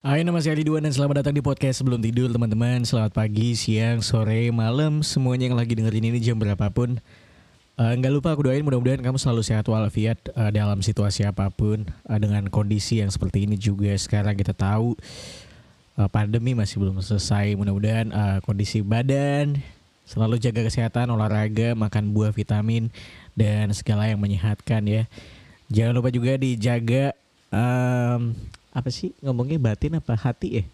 Hai nama saya Ridwan dan selamat datang di podcast sebelum tidur teman-teman. Selamat pagi, siang, sore, malam. Semuanya yang lagi dengerin ini jam berapapun. Eh, Nggak lupa aku doain mudah-mudahan kamu selalu sehat walafiat eh, Dalam situasi apa pun eh, Dengan kondisi yang seperti ini juga. Sekarang kita tahu eh, Pandemi masih belum selesai. Mudah-mudahan eh, kondisi badan Selalu jaga kesehatan, olahraga, makan buah vitamin Dan segala yang menyehatkan ya. Jangan lupa juga dijaga em, apa sih ngomongnya batin apa hati ya?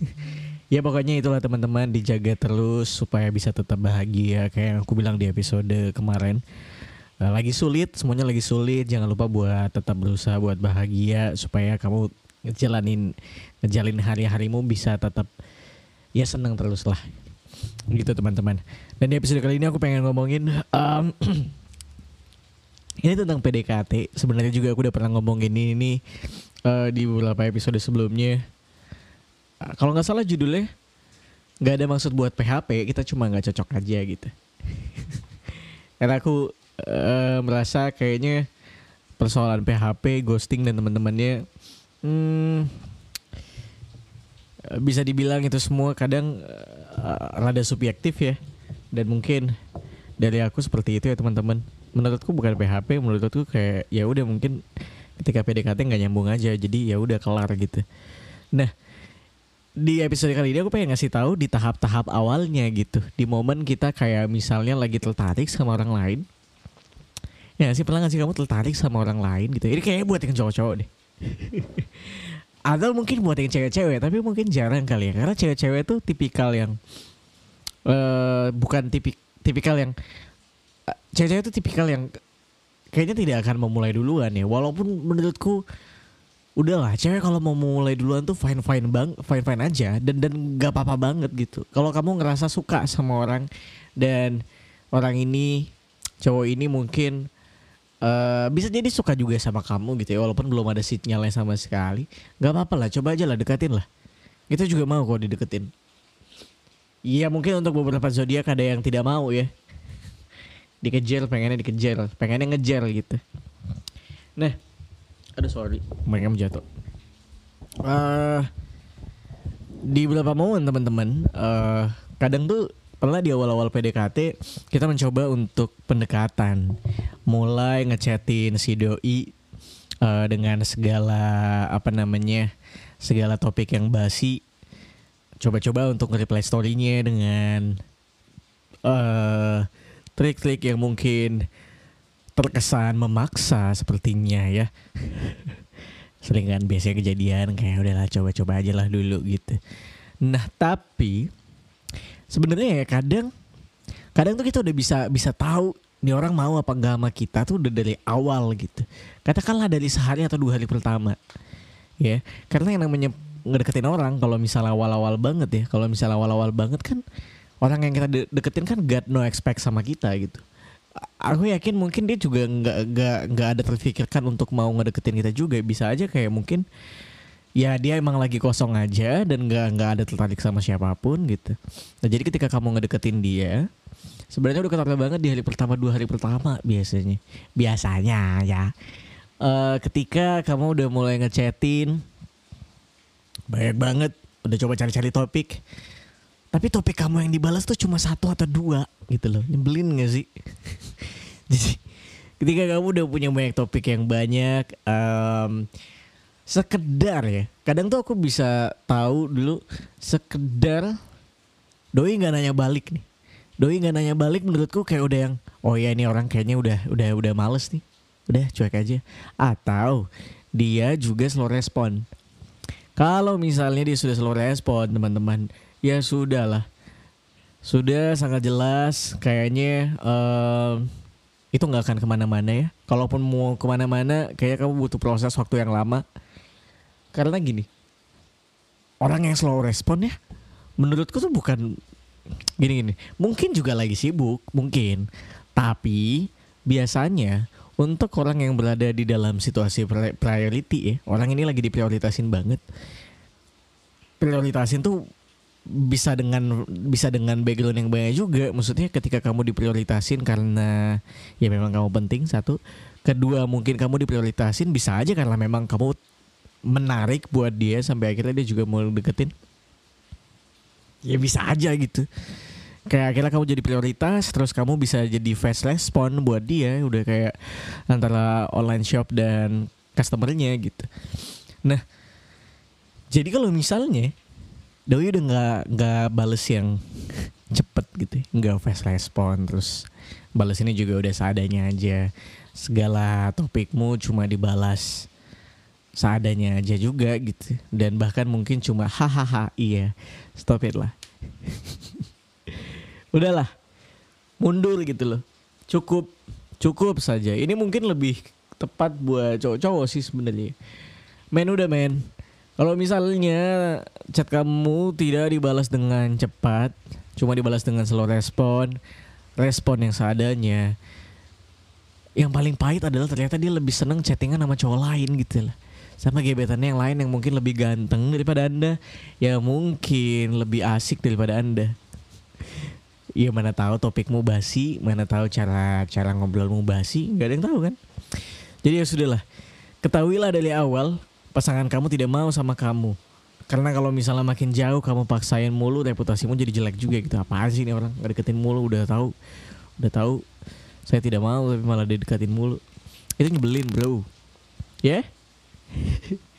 ya pokoknya itulah teman-teman dijaga terus supaya bisa tetap bahagia kayak yang aku bilang di episode kemarin. Eh, lagi sulit, semuanya lagi sulit. Jangan lupa buat tetap berusaha buat bahagia supaya kamu ngejalanin ngejalin hari-harimu bisa tetap ya seneng terus lah. Gitu teman-teman. Dan di episode kali ini aku pengen ngomongin em, ini tentang PDKT. Sebenarnya juga aku udah pernah ngomongin ini eh, di beberapa episode sebelumnya. Ah, Kalau nggak salah judulnya nggak ada maksud buat PHP, kita cuma nggak cocok aja gitu. Karena aku eh, merasa kayaknya persoalan PHP, ghosting dan teman-temannya hmm, bisa dibilang itu semua kadang eh, rada subjektif ya. Dan mungkin dari aku seperti itu ya teman-teman. Menurutku bukan PHP, menurutku kayak ya udah mungkin ketika PDKT nggak nyambung aja, jadi ya udah kelar gitu. Nah, di episode kali ini aku pengen ngasih tahu di tahap-tahap awalnya gitu, di momen kita kayak misalnya lagi tertarik sama orang lain. Ya sih pernah gak sih kamu tertarik sama orang lain gitu? Ini kayaknya buat yang cowok-cowok deh. Atau mungkin buat yang cewek-cewek, tapi mungkin jarang kali ya, karena cewek-cewek tuh tipikal yang eh bukan tipik tipikal yang eh, cewek-cewek itu tipikal yang kayaknya tidak akan memulai duluan ya. Walaupun menurutku udahlah cewek kalau mau mulai duluan tuh fine fine bang fine fine aja. Dan dan gak apa apa banget gitu. Kalau kamu ngerasa suka sama orang dan orang ini cowok ini mungkin eh bisa jadi suka juga sama kamu gitu ya walaupun belum ada sinyalnya sama sekali. Nggak apa-apa lah coba aja lah deketin lah. Kita juga mau kok dideketin. Iya mungkin untuk beberapa zodiak ada yang tidak mau ya dikejar pengennya dikejar. Pengennya ngejar gitu. Nah ada sorry. mereka jatuh Eh di beberapa momen teman-teman eh kadang tuh pernah di awal-awal PDKT kita mencoba untuk pendekatan. Mulai ngechatin si doi eh, dengan segala apa namanya segala topik yang basi. Coba-coba untuk nge-reply story-nya dengan eh trik-trik yang mungkin terkesan memaksa sepertinya ya. Sering kan biasanya kejadian kayak udahlah coba-coba aja lah dulu gitu. Nah, tapi sebenarnya ya kadang kadang tuh kita udah bisa bisa tahu nih orang mau apa enggak sama kita tuh udah dari awal gitu. Katakanlah dari sehari atau dua hari pertama. Ya, karena yang namanya ngedeketin orang kalau misalnya awal-awal banget ya, kalau misalnya awal-awal banget kan orang yang kita de- deketin kan got no expect sama kita gitu. Aku yakin mungkin dia juga nggak nggak nggak ada terfikirkan untuk mau ngedeketin kita juga bisa aja kayak mungkin ya dia emang lagi kosong aja dan nggak nggak ada tertarik sama siapa pun gitu. Nah jadi ketika kamu ngedeketin dia sebenarnya udah kenal banget di hari pertama dua hari pertama biasanya biasanya ya Eh ketika kamu udah mulai ngechatin banyak banget udah coba cari-cari topik tapi topik kamu yang dibalas tuh cuma satu atau dua gitu loh. Nyebelin gak sih? Jadi ketika kamu udah punya banyak topik yang banyak em, sekedar ya. Kadang tuh aku bisa tahu dulu sekedar doi nggak nanya balik nih. Doi nggak nanya balik menurutku kayak udah yang oh ya ini orang kayaknya udah udah udah males nih. Udah cuek aja. Atau dia juga slow respon. Kalau misalnya dia sudah slow respon teman-teman ya sudah lah. Sudah sangat jelas. Kayaknya em, itu nggak akan ke mana-mana ya. Kalaupun mau ke mana-mana kayaknya kamu butuh proses waktu yang lama. Karena gini orang yang slow respon ya menurutku tuh bukan gini-gini mungkin juga lagi sibuk mungkin. Tapi biasanya untuk orang yang berada di dalam situasi pri- priority ya orang ini lagi diprioritasin banget. Prioritasin tuh bisa dengan bisa dengan background yang banyak juga. Maksudnya ketika kamu diprioritasin karena ya memang kamu penting satu. Kedua mungkin kamu diprioritasin bisa aja karena memang kamu menarik buat dia sampai akhirnya dia juga mau deketin. Ya bisa aja gitu. Kayak akhirnya kamu jadi prioritas terus kamu bisa jadi fast respon buat dia. Udah kayak antara online shop dan customernya gitu. Nah jadi kalau misalnya Doi udah nggak nggak bales yang cepet gitu ya, nggak fast respon terus balas ini juga udah seadanya aja. Segala topikmu cuma dibalas seadanya aja juga gitu. Dan bahkan mungkin cuma hahaha iya stop it lah. Udahlah mundur gitu loh. Cukup cukup saja. Ini mungkin lebih tepat buat cowok-cowok sih sebenarnya. Men udah men kalau misalnya chat kamu tidak dibalas dengan cepat, cuma dibalas dengan slow respon, respon yang seadanya. Yang paling pahit adalah ternyata dia lebih seneng chattingan sama cowok lain gitu lah. Sama gebetannya yang lain yang mungkin lebih ganteng daripada anda, ya mungkin lebih asik daripada anda. Ya mana tahu topikmu basi, mana tahu cara cara ngobrolmu basi, nggak ada yang tahu kan. Jadi ya sudahlah, ketahuilah dari awal pasangan kamu tidak mau sama kamu. Karena kalau misalnya makin jauh kamu paksain mulu reputasimu jadi jelek juga gitu. Apa sih ini orang nggak deketin mulu udah tahu udah tahu saya tidak mau tapi malah dideketin mulu. Itu nyebelin bro. Ya? Yeah?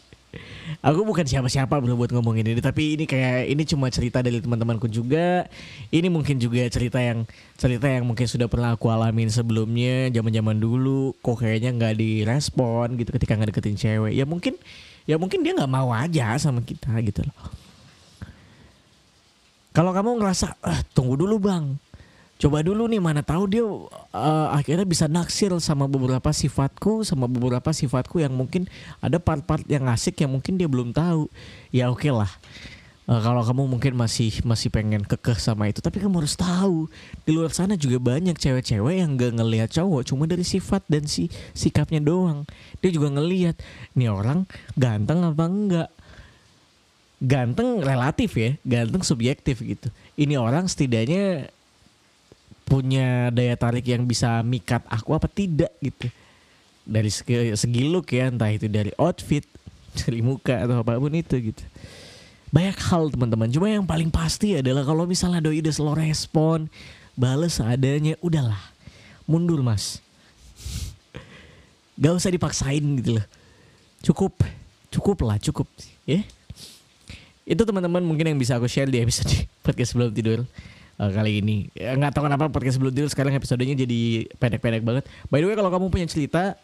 Aku bukan siapa-siapa bro buat ngomongin ini Tapi ini kayak ini cuma cerita dari teman-temanku juga. Ini mungkin juga cerita yang Cerita yang mungkin sudah pernah aku alamin sebelumnya zaman-zaman dulu. Kok kayaknya nggak direspon gitu ketika nggak deketin cewek. Ya mungkin Ya mungkin dia nggak mau aja sama kita gitu loh. Kalau kamu ngerasa ah, Tunggu dulu bang coba dulu nih mana tahu dia uh, akhirnya bisa naksir sama beberapa sifatku sama beberapa sifatku yang mungkin ada part-part yang asik yang mungkin dia belum tahu. Ya oke okay lah. Uh, kalau kamu mungkin masih masih pengen kekeh sama itu tapi kamu harus tahu di luar sana juga banyak cewek-cewek yang gak ngelihat cowok cuma dari sifat dan si sikapnya doang. Dia juga ngelihat nih orang ganteng apa enggak? Ganteng relatif ya ganteng subjektif gitu. Ini orang setidaknya punya daya tarik yang bisa mikat aku apa tidak gitu. Dari segi, segi look ya entah itu dari outfit dari muka atau apa pun itu gitu. Banyak hal teman-teman. Cuma yang paling pasti adalah kalau misalnya doi udah slow respon bales adanya udahlah. Mundur mas. Gak usah dipaksain gitu loh. Cukup. Cukup lah cukup. Ya. Itu teman-teman mungkin yang bisa aku share di episode podcast sebelum tidur uh, kali ini. Ya, nggak tahu kenapa podcast sebelum tidur sekarang episodenya jadi pendek-pendek banget. By the way kalau kamu punya cerita,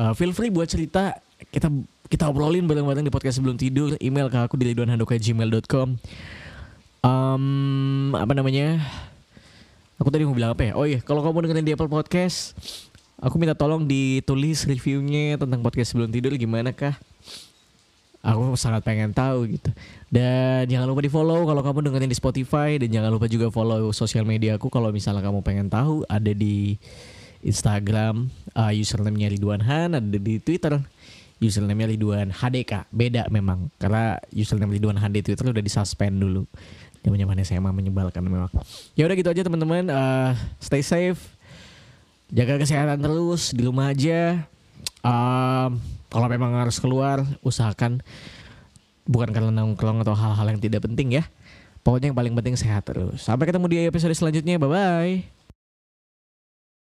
uh, feel free buat cerita. Kita kita obrolin bareng-bareng di podcast sebelum tidur. Email ke aku di liduanhandoko@gmail.com. Um, apa namanya? Aku tadi mau bilang apa ya? Oh iya, kalau kamu dengerin di Apple Podcast, aku minta tolong ditulis reviewnya tentang podcast sebelum tidur gimana kah? Aku sangat pengen tahu gitu. Dan jangan lupa di follow kalau kamu dengerin di Spotify dan jangan lupa juga follow sosial media aku kalau misalnya kamu pengen tahu ada di Instagram uh, username-nya Ridwan Han, ada di Twitter username-nya Ridwan HDK. Beda memang karena username Ridwan di Twitter udah disuspend dulu. Zaman-zaman SMA menyebalkan memang. Ya udah gitu aja teman-teman. Uh, stay safe. Jaga kesehatan terus di rumah aja. Um, kalau memang harus keluar usahakan bukan karena nongkrong atau hal-hal yang tidak penting ya. Pokoknya yang paling penting sehat terus. Sampai ketemu di episode selanjutnya. Bye bye